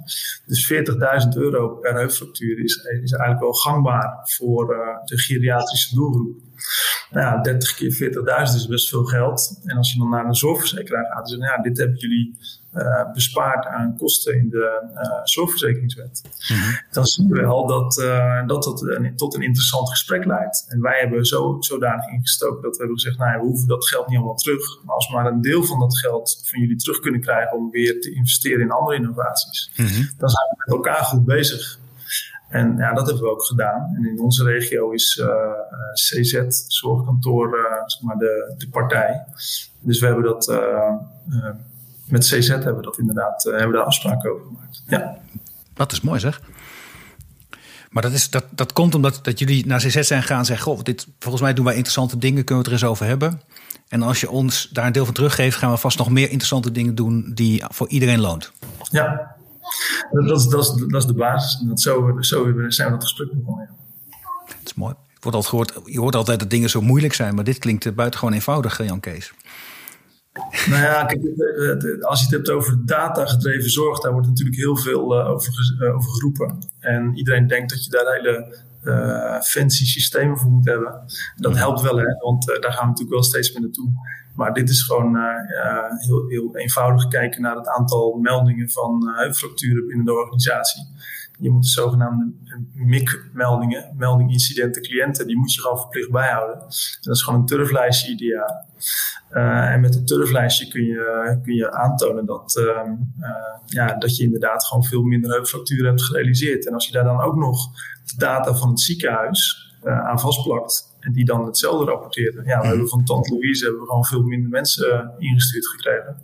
Dus 40.000 euro per heupfractuur is, is eigenlijk wel gangbaar voor de geriatrische doelgroep. Nou ja, 30 keer 40.000 is best veel geld. En als je dan naar een zorgverzekeraar gaat, dan zeggen nou ja, dit hebben jullie uh, bespaard aan kosten in de uh, zorgverzekeringswet. Mm-hmm. Dan zien we wel dat, uh, dat een, tot een interessant gesprek leidt. En wij hebben zo, zodanig ingestoken dat we hebben gezegd, nou ja, we hoeven dat geld niet allemaal terug. Maar als we maar een deel van dat geld van jullie terug kunnen krijgen om weer te investeren in andere innovaties, mm-hmm. dan zijn we met elkaar goed bezig. En ja, dat hebben we ook gedaan. En in onze regio is uh, CZ, zorgkantoor, uh, zeg maar de, de partij. Dus we hebben dat uh, met CZ hebben we dat inderdaad hebben we daar afspraken over gemaakt. Ja. Dat is mooi zeg. Maar dat, is, dat, dat komt omdat dat jullie naar CZ zijn gegaan en zeggen: Goh, dit, volgens mij doen wij interessante dingen, kunnen we het er eens over hebben. En als je ons daar een deel van teruggeeft, gaan we vast nog meer interessante dingen doen die voor iedereen loont. Ja, dat, dat, dat, is, dat is de basis. Dat zo, zo zijn we dat gesprek begonnen. Ja. Dat is mooi. wordt altijd gehoord, je hoort altijd dat dingen zo moeilijk zijn, maar dit klinkt buitengewoon eenvoudig, Jan Kees. Nou ja, als je het hebt over data-gedreven zorg, daar wordt natuurlijk heel veel uh, over, uh, over geroepen. En iedereen denkt dat je daar hele fancy systemen voor moet hebben. Dat helpt wel, hè, want daar gaan we natuurlijk wel steeds meer naartoe. Maar dit is gewoon heel, heel eenvoudig kijken naar het aantal meldingen van heupfracturen binnen de organisatie. Je moet de zogenaamde MIC-meldingen, melding incidenten cliënten, die moet je gewoon verplicht bijhouden. Dat is gewoon een turflijstje ideaal. Uh, en met een turflijstje kun je, kun je aantonen dat, uh, uh, ja, dat je inderdaad gewoon veel minder heupfracturen hebt gerealiseerd. En als je daar dan ook nog de data van het ziekenhuis aan vastplakt, en die dan hetzelfde rapporteren. Ja, we mhm. hebben van Tante Louise hebben we gewoon veel minder mensen uh, ingestuurd gekregen.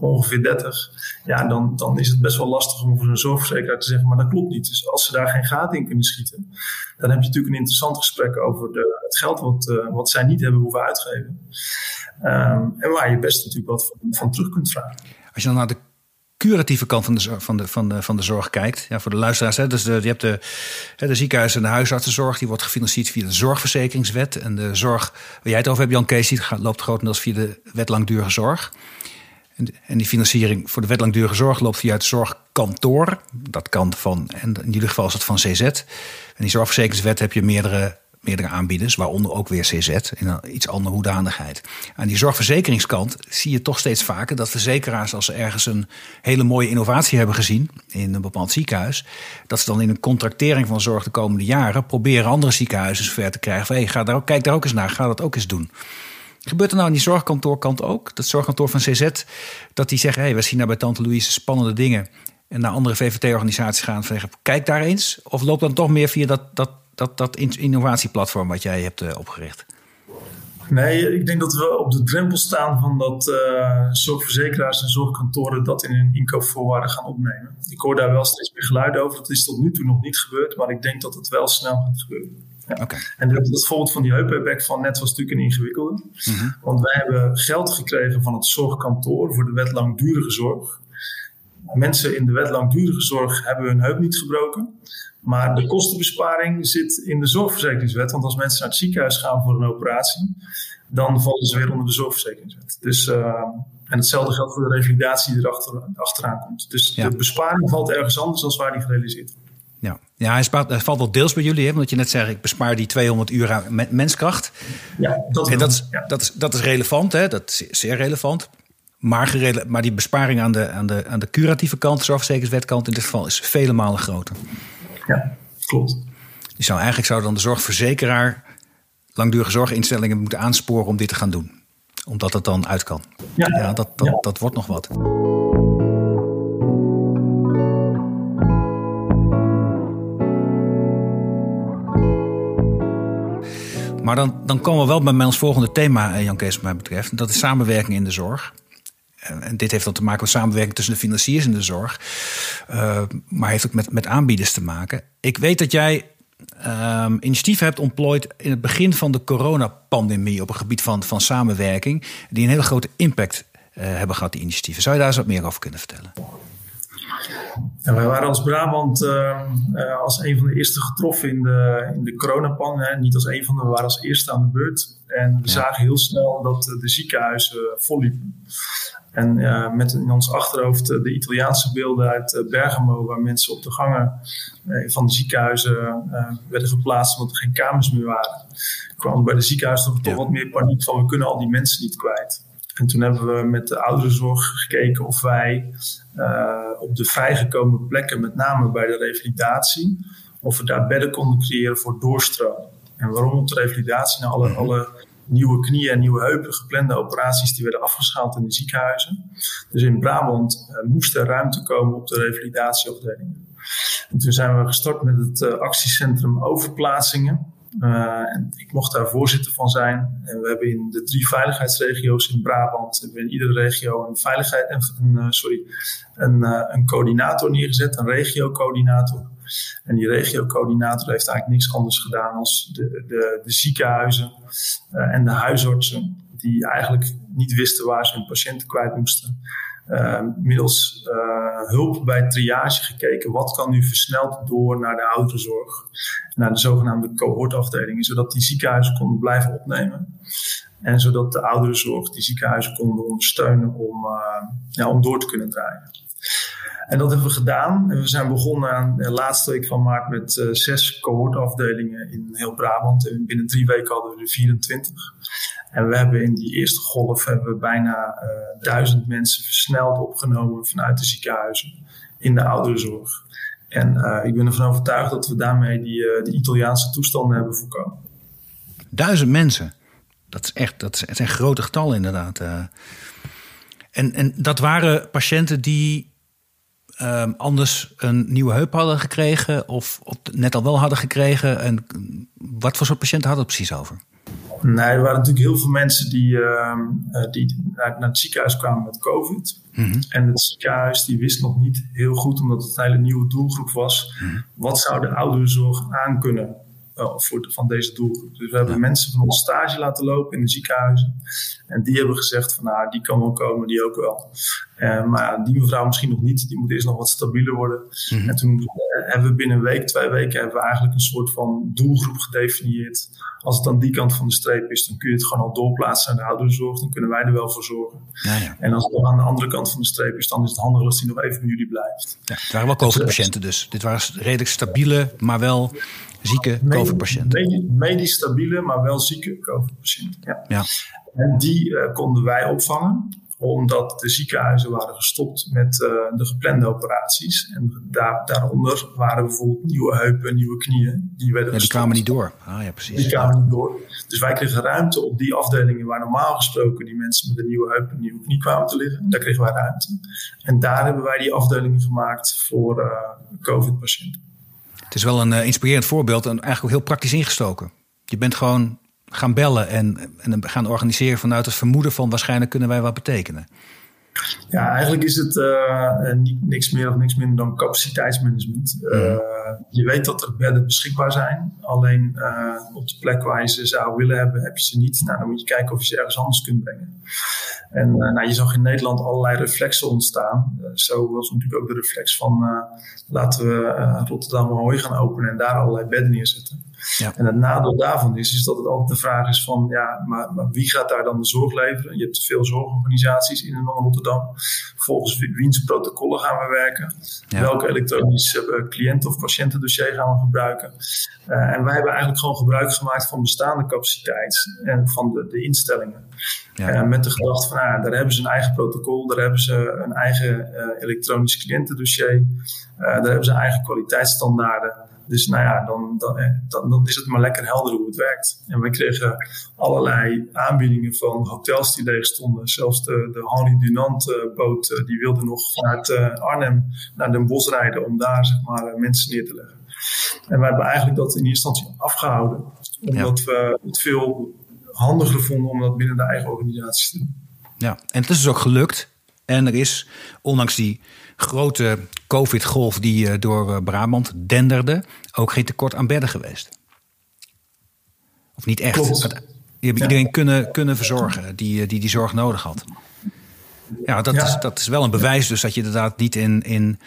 Ongeveer 30. Ja, dan, dan is het best wel lastig om voor een zorgverzekeraar te zeggen, maar dat klopt niet. Dus als ze daar geen gaten in kunnen schieten, dan heb je natuurlijk een interessant gesprek over de, het geld wat, uh, wat zij niet hebben hoeven uitgeven. Um, en waar je best natuurlijk wat van, van terug kunt vragen. Als je dan naar de curatieve kant van de, van de, van de, van de zorg kijkt. Ja, voor de luisteraars, hè, dus de, je hebt de, de ziekenhuizen en de huisartsenzorg, die wordt gefinancierd via de zorgverzekeringswet. En de zorg waar jij het over hebt, Jan Kees, die loopt grotendeels via de wet langdurige zorg. En, die financiering voor de wet langdurige zorg loopt via het zorgkantoor. Dat kan van, en in ieder geval is het van CZ. En die zorgverzekeringswet heb je meerdere meerdere aanbieders, waaronder ook weer CZ in een iets andere hoedanigheid. Aan die zorgverzekeringskant zie je toch steeds vaker dat verzekeraars, als ze ergens een hele mooie innovatie hebben gezien in een bepaald ziekenhuis, dat ze dan in een contractering van zorg de komende jaren proberen andere ziekenhuizen zover te krijgen van hey, ga daar ook, kijk daar ook eens naar, ga dat ook eens doen. Gebeurt er nou aan die zorgkantoorkant ook? Dat zorgkantoor van CZ, dat die zeggen: hey, we zien daar bij Tante Louise spannende dingen. En naar andere VVT-organisaties gaan zeggen: kijk daar eens. Of loopt dan toch meer via dat, dat dat, dat innovatieplatform wat jij hebt uh, opgericht? Nee, ik denk dat we op de drempel staan van dat uh, zorgverzekeraars en zorgkantoren dat in hun inkoopvoorwaarden gaan opnemen. Ik hoor daar wel steeds meer geluiden over. Dat is tot nu toe nog niet gebeurd, maar ik denk dat het wel snel gaat gebeuren. Ja. En dat, dat voorbeeld van die heupback van net was natuurlijk een ingewikkelde. Mhm. Want wij hebben geld gekregen van het zorgkantoor voor de wet langdurige zorg. Mensen in de wet langdurige zorg hebben hun heup niet gebroken. Maar de kostenbesparing zit in de zorgverzekeringswet. Want als mensen naar het ziekenhuis gaan voor een operatie, dan vallen ze weer onder de zorgverzekeringswet. Dus, uh, en hetzelfde geldt voor de revalidatie die er achteraan komt. Dus de besparing valt ergens anders dan waar die gerealiseerd wordt. Ja, ja hij, spaart, hij valt wel deels bij jullie, hè? omdat je net zei, ik bespaar die 200 uur aan menskracht. Ja, dat, en dat, is, dat, is, dat is relevant, hè? dat is zeer relevant. Maar, maar die besparing aan de, aan, de, aan de curatieve kant, de zorgverzekeringswetkant in dit geval, is vele malen groter. Ja, klopt. Die zou, eigenlijk zou dan de zorgverzekeraar langdurige zorginstellingen moeten aansporen om dit te gaan doen. Omdat het dan uit kan. Ja, ja dat, dat, dat wordt nog wat. Maar dan, dan komen we wel bij ons volgende thema, eh, Jan Kees, wat mij betreft. Dat is samenwerking in de zorg en dit heeft dan te maken met samenwerking tussen de financiers en de zorg. Uh, maar heeft ook met, met aanbieders te maken. Ik weet dat jij um, initiatieven hebt ontplooid in het begin van de coronapandemie op het gebied van, van samenwerking. Die een hele grote impact uh, hebben gehad, die initiatieven. Zou je daar eens wat meer over kunnen vertellen? Ja, wij waren als Brabant uh, als een van de eerste getroffen in de, in de coronapandemie. Niet als een van de, we waren als eerste aan de beurt. En we zagen heel snel dat de ziekenhuizen volliepen. En uh, met in ons achterhoofd uh, de Italiaanse beelden uit uh, Bergamo, waar mensen op de gangen van de ziekenhuizen werden geplaatst omdat er geen kamers meer waren. kwam bij de ziekenhuizen toch, toch wat meer paniek van we kunnen al die mensen niet kwijt. En toen hebben we met de ouderenzorg gekeken of wij op de vrijgekomen plekken, met name bij de revalidatie, of we daar bedden konden creëren voor doorstroom. En waarom op de revalidatie? Nou, alle, mhm. alle nieuwe knieën en nieuwe heupen, geplande operaties, die werden afgeschaald in de ziekenhuizen. Dus in Brabant uh, moest er ruimte komen op de revalidatieafdelingen. En toen zijn we gestart met het uh, actiecentrum overplaatsingen. Uh, en ik mocht daar voorzitter van zijn. En we hebben in de drie veiligheidsregio's in Brabant, hebben in iedere regio een, veiligheid, een, sorry, een, een coördinator neergezet, een regio-coördinator. En die regiocoördinator heeft eigenlijk niks anders gedaan als de, de, de ziekenhuizen en de huisartsen, die eigenlijk niet wisten waar ze hun patiënten kwijt moesten. Uh, middels uh, hulp bij triage gekeken. Wat kan nu versneld door naar de ouderenzorg? Naar de zogenaamde cohortafdelingen. Zodat die ziekenhuizen konden blijven opnemen. En zodat de ouderenzorg die ziekenhuizen konden ondersteunen om, uh, ja, om door te kunnen draaien. En dat hebben we gedaan. En we zijn begonnen aan de laatste week van maart met uh, zes cohortafdelingen in heel Brabant. En binnen drie weken hadden we er 24. En we hebben in die eerste golf hebben we bijna uh, duizend mensen versneld opgenomen vanuit de ziekenhuizen in de ouderenzorg. En uh, ik ben ervan overtuigd dat we daarmee die, die Italiaanse toestanden hebben voorkomen. Duizend mensen? Dat is echt, dat zijn grote getallen inderdaad. En, en dat waren patiënten die um, anders een nieuwe heup hadden gekregen of net al wel hadden gekregen. En wat voor soort patiënten hadden het precies over? Nee, er waren natuurlijk heel veel mensen die, uh, die naar, naar, het ziekenhuis kwamen met COVID. Mm -hmm. En het ziekenhuis die wist nog niet heel goed, omdat het een hele nieuwe doelgroep was, mm -hmm. wat zou de ouderenzorg aankunnen uh, voor, van deze doelgroep. Dus we hebben ja. mensen van ons stage laten lopen in de ziekenhuizen. En die hebben gezegd van nou, die kan wel komen, die ook wel. Uh, maar die mevrouw misschien nog niet. Die moet eerst nog wat stabieler worden. Mm -hmm. En toen uh, hebben we binnen een week, twee weken, hebben we eigenlijk een soort van doelgroep gedefinieerd. Als het aan die kant van de streep is, dan kun je het gewoon al doorplaatsen naar de ouderenzorg. Dan kunnen wij er wel voor zorgen. Ja, ja. En als het aan de andere kant van de streep is, dan is het handig als die nog even bij jullie blijft. Ja, het waren wel COVID-patiënten dus. Dit waren redelijk stabiele, maar wel zieke COVID-patiënten. Medisch stabiele, maar wel zieke COVID-patiënten. Ja. ja. En die uh, konden wij opvangen omdat de ziekenhuizen waren gestopt met uh, de geplande operaties. En daar, daaronder waren bijvoorbeeld nieuwe heupen, nieuwe knieën. Die, werden ja, die kwamen niet door. Ah, ja, precies. Die kwamen niet door. Dus wij kregen ruimte op die afdelingen waar normaal gesproken die mensen met een nieuwe heup en nieuwe knie kwamen te liggen. Daar kregen wij ruimte. En daar hebben wij die afdelingen gemaakt voor uh, COVID-patiënten. Het is wel een uh, inspirerend voorbeeld en eigenlijk ook heel praktisch ingestoken. Je bent gewoon gaan bellen en, en gaan organiseren vanuit het vermoeden van waarschijnlijk kunnen wij wat betekenen. Ja, eigenlijk is het uh, niks meer of niks minder dan capaciteitsmanagement. Uh, je weet dat er bedden beschikbaar zijn. Alleen uh, op de plek waar je ze zou willen hebben, heb je ze niet. Nou, dan moet je kijken of je ze ergens anders kunt brengen. En nou, je zag in Nederland allerlei reflexen ontstaan. zo was natuurlijk ook de reflex van laten we Rotterdam Ahoy gaan openen en daar allerlei bedden neerzetten. Ja. En het nadeel daarvan is, is dat het altijd de vraag is van, ja, maar, maar wie gaat daar dan de zorg leveren? Je hebt veel zorgorganisaties in en om Rotterdam. Volgens wiens protocollen gaan we werken? Ja. Welke elektronisch uh, cliënt- of patiëntendossier gaan we gebruiken? Uh, en wij hebben eigenlijk gewoon gebruik gemaakt van bestaande capaciteit en van de, de instellingen. Ja. Uh, met de gedachte van, ah, daar hebben ze een eigen protocol, daar hebben ze een eigen elektronisch cliëntendossier, daar hebben ze eigen kwaliteitsstandaarden. Dus nou ja, dan, dan, dan, dan, is het maar lekker helder hoe het werkt. En we kregen allerlei aanbiedingen van hotels die leeg stonden. Zelfs de, de Henri Dunant uh, boot, uh, die wilde nog vanuit Arnhem naar Den Bosch rijden om daar zeg maar mensen neer te leggen. En we hebben eigenlijk dat in eerste instantie afgehouden. Omdat ja. we het veel handiger vonden om dat binnen de eigen organisatie te doen. Ja, en het is dus ook gelukt. En er is, ondanks die grote COVID-golf die eh, door eh, Brabant denderde, ook geen tekort aan bedden geweest. Of niet echt. Klopt. Je hebt iedereen kunnen, kunnen verzorgen die, eh, die die zorg nodig had. Ja, dat, Is, dat is wel een bewijs dus dat je inderdaad niet in, in,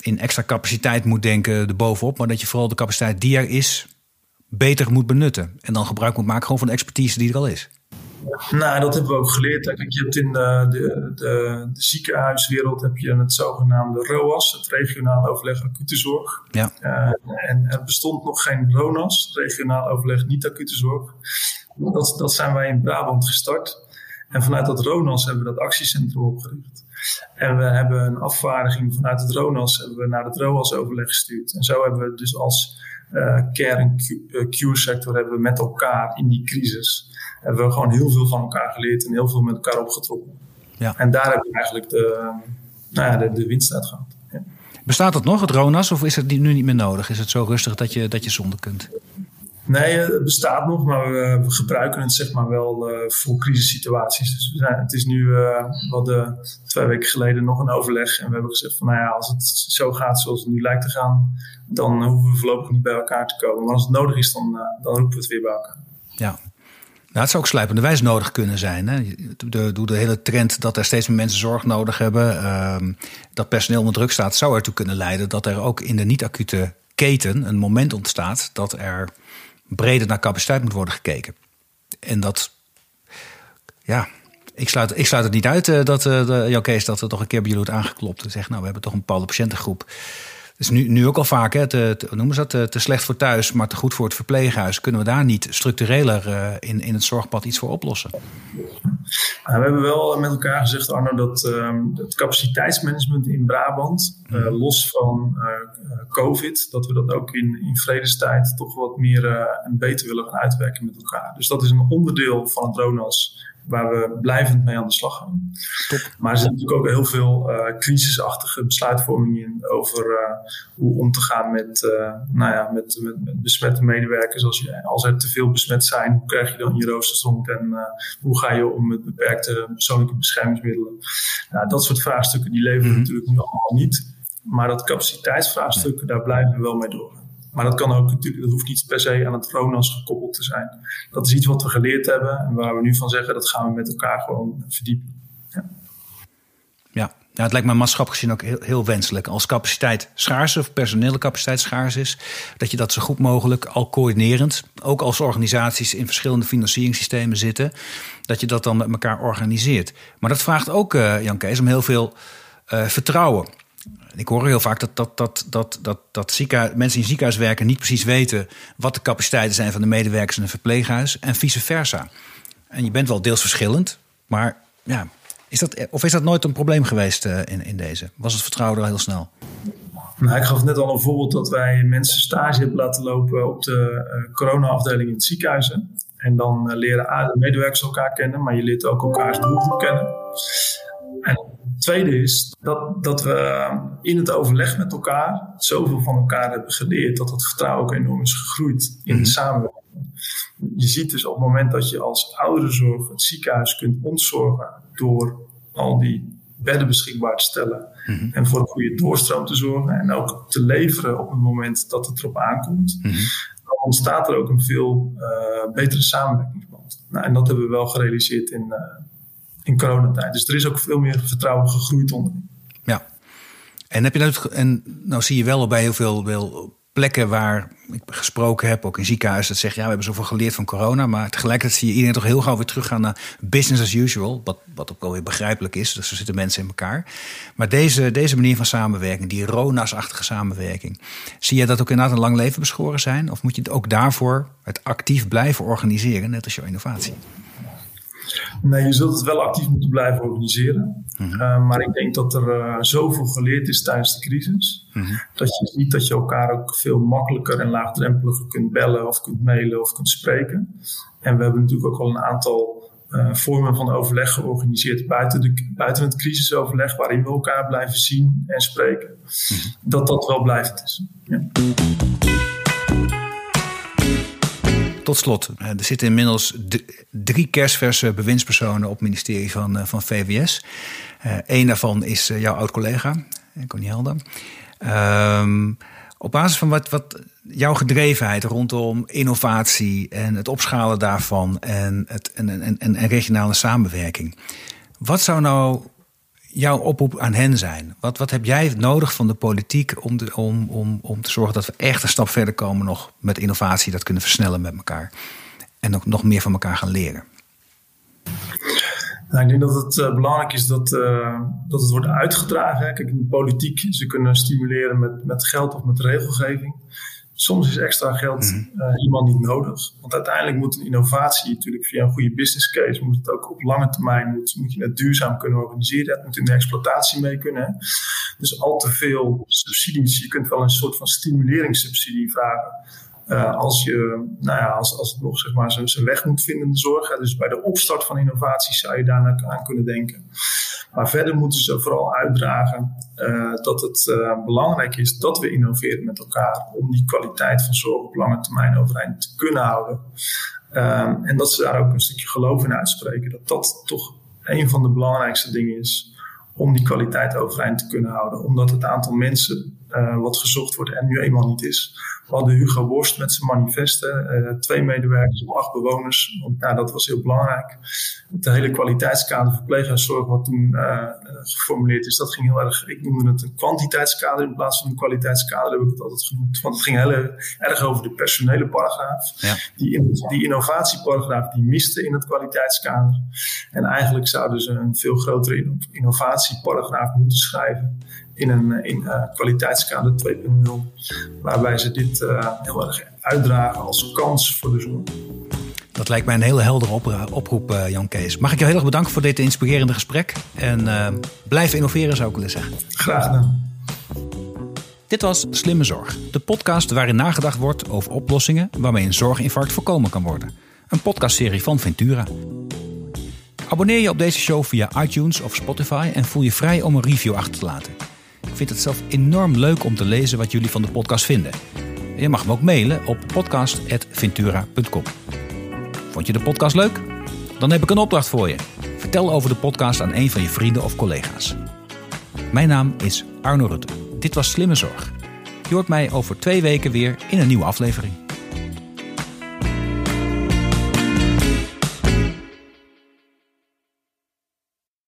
in extra capaciteit moet denken erbovenop. Maar dat je vooral de capaciteit die er is beter moet benutten. En dan gebruik moet maken gewoon van de expertise die er al is. Nou, dat hebben we ook geleerd. je hebt in de, de, de, de, ziekenhuiswereld heb je het zogenaamde ROAS, het regionaal overleg acute zorg. Ja. Uh, en er bestond nog geen RONAS, regionaal overleg niet acute zorg. Dat, dat zijn wij in Brabant gestart. En vanuit dat RONAS hebben we dat actiecentrum opgericht. En we hebben een afvaardiging vanuit het RONAS hebben we naar het ROAS-overleg gestuurd. En zo hebben we dus als uh, care- en cure-sector hebben we met elkaar in die crisis hebben we gewoon heel veel van elkaar geleerd en heel veel met elkaar opgetrokken. Ja. En daar hebben we eigenlijk de, nou ja, de, de winst uit gehad. Ja. Bestaat dat nog, het RONAS, of is het nu niet meer nodig? Is het zo rustig dat je, dat je zonder kunt? Nee, het bestaat nog, maar we, we gebruiken het zeg maar wel uh, voor crisissituaties. Dus we zijn, het is nu, uh, we hadden twee weken geleden nog een overleg en we hebben gezegd van nou ja, als het zo gaat zoals het nu lijkt te gaan, dan hoeven we voorlopig niet bij elkaar te komen. Maar als het nodig is, dan, dan roepen we het weer bij elkaar. Ja, nou, het zou ook slijpende wijs nodig kunnen zijn. Hè? De, de hele trend dat er steeds meer mensen zorg nodig hebben, uh, dat personeel onder druk staat, zou ertoe kunnen leiden dat er ook in de niet-acute keten een moment ontstaat dat er breder naar capaciteit moet worden gekeken. En dat, ja, Ik sluit, ik sluit het niet uit uh, dat uh, de, Kees dat er toch een keer bij jullie wordt aangeklopt. En zegt, nou, we hebben toch een bepaalde patiëntengroep is nu, nu ook al vaak, hè, te, te, noemen ze dat, te, slecht voor thuis, maar te goed voor het verpleeghuis. Kunnen we daar niet structureler uh, in, in het zorgpad iets voor oplossen? Nou, we hebben wel met elkaar gezegd, Arno, dat uh, het capaciteitsmanagement in Brabant, uh, los van uh, COVID, dat we dat ook in, in vredestijd toch wat meer en beter willen gaan uitwerken met elkaar. Dus dat is een onderdeel van het RONAS waar we blijvend mee aan de slag gaan. Top. Maar er zit natuurlijk ook heel veel uh, crisisachtige besluitvorming in over uh, hoe om te gaan met, uh, nou ja, met, met, met, besmette medewerkers. Als, je, als er te veel besmet zijn, hoe krijg je dan je roosters rond en hoe ga je om met beperkte persoonlijke beschermingsmiddelen? Nou, dat soort vraagstukken die leveren mm natuurlijk nu allemaal niet. Maar dat capaciteitsvraagstuk, daar blijven we wel mee door. Maar dat kan ook natuurlijk, dat hoeft niet per se aan het RONAS gekoppeld te zijn. Dat is iets wat we geleerd hebben en waar we nu van zeggen, dat gaan we met elkaar gewoon verdiepen. Ja. Ja, het lijkt me maatschappelijk gezien ook heel, heel, wenselijk. Als capaciteit schaars of personele capaciteit schaars is, dat je dat zo goed mogelijk, al coördinerend, ook als organisaties in verschillende financieringssystemen zitten, dat je dat dan met elkaar organiseert. Maar dat vraagt ook, uh, Jan Kees, om heel veel uh, vertrouwen ik hoor heel vaak dat, dat, dat, dat, dat, dat ziekenhuis, mensen in ziekenhuis werken niet precies weten wat de capaciteiten zijn van de medewerkers in een verpleeghuis en vice versa. En je bent wel deels verschillend, maar ja, is dat, of is dat nooit een probleem geweest uh, in, in deze? Was het vertrouwen er al heel snel? Nou, ik gaf net al een voorbeeld dat wij mensen stage hebben laten lopen op de uh, corona-afdeling in het ziekenhuizen. En dan uh, leren de medewerkers elkaar kennen, maar je leert ook elkaars doelgroep kennen. Het tweede is dat, dat we in het overleg met elkaar zoveel van elkaar hebben geleerd dat het vertrouwen ook enorm is gegroeid in de mhm. samenwerking. Je ziet dus op het moment dat je als ouderenzorg het ziekenhuis kunt ontzorgen door al die bedden beschikbaar te stellen mhm. en voor een goede doorstroom te zorgen en ook te leveren op het moment dat het erop aankomt, mhm. dan ontstaat er ook een veel uh, betere samenwerkingsband. Nou, en dat hebben we wel gerealiseerd in, uh, in coronatijd. Dus er is ook veel meer vertrouwen gegroeid onderin. Ja. En heb je nou, en nou zie je wel bij heel veel, plekken waar ik gesproken heb, ook in ziekenhuizen, dat zeggen ja, we hebben zoveel geleerd van corona. Maar tegelijkertijd zie je iedereen toch heel gauw weer teruggaan naar business as usual. Wat, wat ook wel weer begrijpelijk is. Dus er zitten mensen in elkaar. Maar deze, deze manier van samenwerking, die RONAS-achtige samenwerking, zie je dat ook inderdaad een lang leven beschoren zijn? Of moet je ook daarvoor het actief blijven organiseren, net als jouw innovatie? Nee, je zult het wel actief moeten blijven organiseren. Mhm. Eh, maar ik denk dat er uh, zoveel geleerd is tijdens de crisis. Mhm. Dat je ziet dat je elkaar ook veel makkelijker en laagdrempeliger kunt bellen of kunt mailen of kunt spreken. En we hebben natuurlijk ook al een aantal uh, vormen van overleg georganiseerd buiten, de, buiten het crisisoverleg, waarin we elkaar blijven zien en spreken. Mhm. Dat dat wel blijft is. Ja. Tot slot, eh, er zitten inmiddels drie kerstverse bewindspersonen op het ministerie van, eh, van VWS. Eén eh, daarvan is jouw oud-collega, Connie Helder. Ehm, op basis van wat, wat jouw gedrevenheid rondom innovatie en het opschalen daarvan en, het, en, en, en, en regionale samenwerking. Wat zou nou jouw oproep aan hen zijn? Wat, wat heb jij nodig van de politiek om, om, om, om te zorgen dat we echt een stap verder komen nog met innovatie, dat kunnen versnellen met elkaar en ook nog meer van elkaar gaan leren? Nou, ik denk dat het uh, belangrijk is dat, uh, dat het wordt uitgedragen. Kijk, in de politiek, ze kunnen stimuleren met, met geld of met regelgeving soms is extra geld mm iemand niet nodig. Want uiteindelijk moet een innovatie natuurlijk via een goede business case, moet het ook op lange termijn, moet, moet je het duurzaam kunnen organiseren. Het moet in de exploitatie mee kunnen. Dus al te veel subsidies, je kunt wel een soort van stimuleringssubsidie vragen. Uh, als, je, nou ja, als, als het nog zeg maar, zijn weg moet vinden in de zorg. Dus bij de opstart van innovaties zou je daar aan kunnen denken. Maar verder moeten ze vooral uitdragen uh, dat het uh, belangrijk is dat we innoveren met elkaar om die kwaliteit van zorg op lange termijn overeind te kunnen houden. Um, en dat ze daar ook een stukje geloof in uitspreken. Dat dat toch een van de belangrijkste dingen is om die kwaliteit overeind te kunnen houden. Omdat het aantal mensen uh, wat gezocht wordt en nu eenmaal niet is. We hadden Hugo Borst met zijn manifesten, twee medewerkers op acht bewoners. Want, nou, dat was heel belangrijk. Het hele kwaliteitskader verpleeghuiszorg wat toen geformuleerd is, dat ging heel erg, ik noemde het een kwantiteitskader in plaats van een kwaliteitskader, heb ik het altijd genoemd. Want het ging heel erg over de personele paragraaf. Ja. Die, die innovatieparagraaf die miste in het kwaliteitskader. En eigenlijk zouden ze een veel grotere innovatieparagraaf moeten schrijven in een in, uh, kwaliteitskader 2.0. Waarbij ze dit uh, heel erg uitdragen als kans voor de zon. Dat lijkt mij een hele heldere oproep, uh, Jan Kees. Mag ik je heel erg bedanken voor dit inspirerende gesprek. En blijf innoveren zou ik willen zeggen. Graag gedaan. Dit was Slimme Zorg, de podcast waarin nagedacht wordt over oplossingen waarmee een zorginfarct voorkomen kan worden. Een podcastserie van Ventura. Abonneer je op deze show via iTunes of Spotify en voel je vrij om een review achter te laten. Vind het zelf enorm leuk om te lezen wat jullie van de podcast vinden. Je mag me ook mailen op podcast.ventura.com. Vond je de podcast leuk? Dan heb ik een opdracht voor je. Vertel over de podcast aan een van je vrienden of collega's. Mijn naam is Arno Rutte. Dit was Slimme Zorg. Je hoort mij over twee weken weer in een nieuwe aflevering.